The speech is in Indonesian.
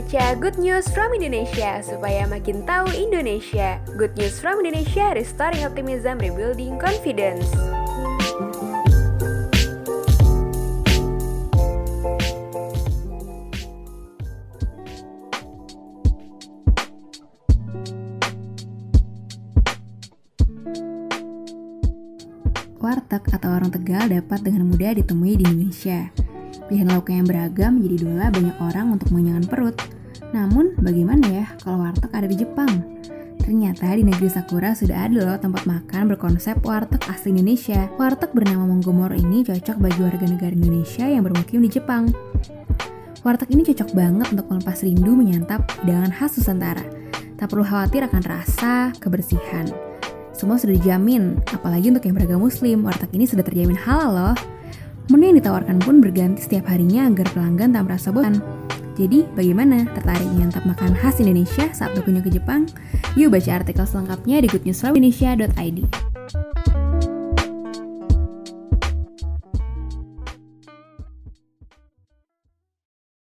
Indonesia, good news from Indonesia supaya makin tahu Indonesia. Good news from Indonesia, restoring optimism, rebuilding confidence. Warteg atau warung Tegal dapat dengan mudah ditemui di Indonesia. Pilihan lauk yang beragam menjadi idola banyak orang untuk mengenyangkan perut. Namun, bagaimana ya kalau warteg ada di Jepang? Ternyata di negeri Sakura sudah ada loh tempat makan berkonsep warteg asli Indonesia. Warteg bernama Monggomoro ini cocok bagi warga negara Indonesia yang bermukim di Jepang. Warteg ini cocok banget untuk melepas rindu menyantap hidangan khas Nusantara. Tak perlu khawatir akan rasa, kebersihan. Semua sudah dijamin, apalagi untuk yang beragam muslim, warteg ini sudah terjamin halal loh. Menu yang ditawarkan pun berganti setiap harinya agar pelanggan tak merasa bosan. Jadi, bagaimana? Tertarik menyantap makanan khas Indonesia saat berkunjung ke Jepang? Yuk baca artikel selengkapnya di goodnewsfromindonesia.id.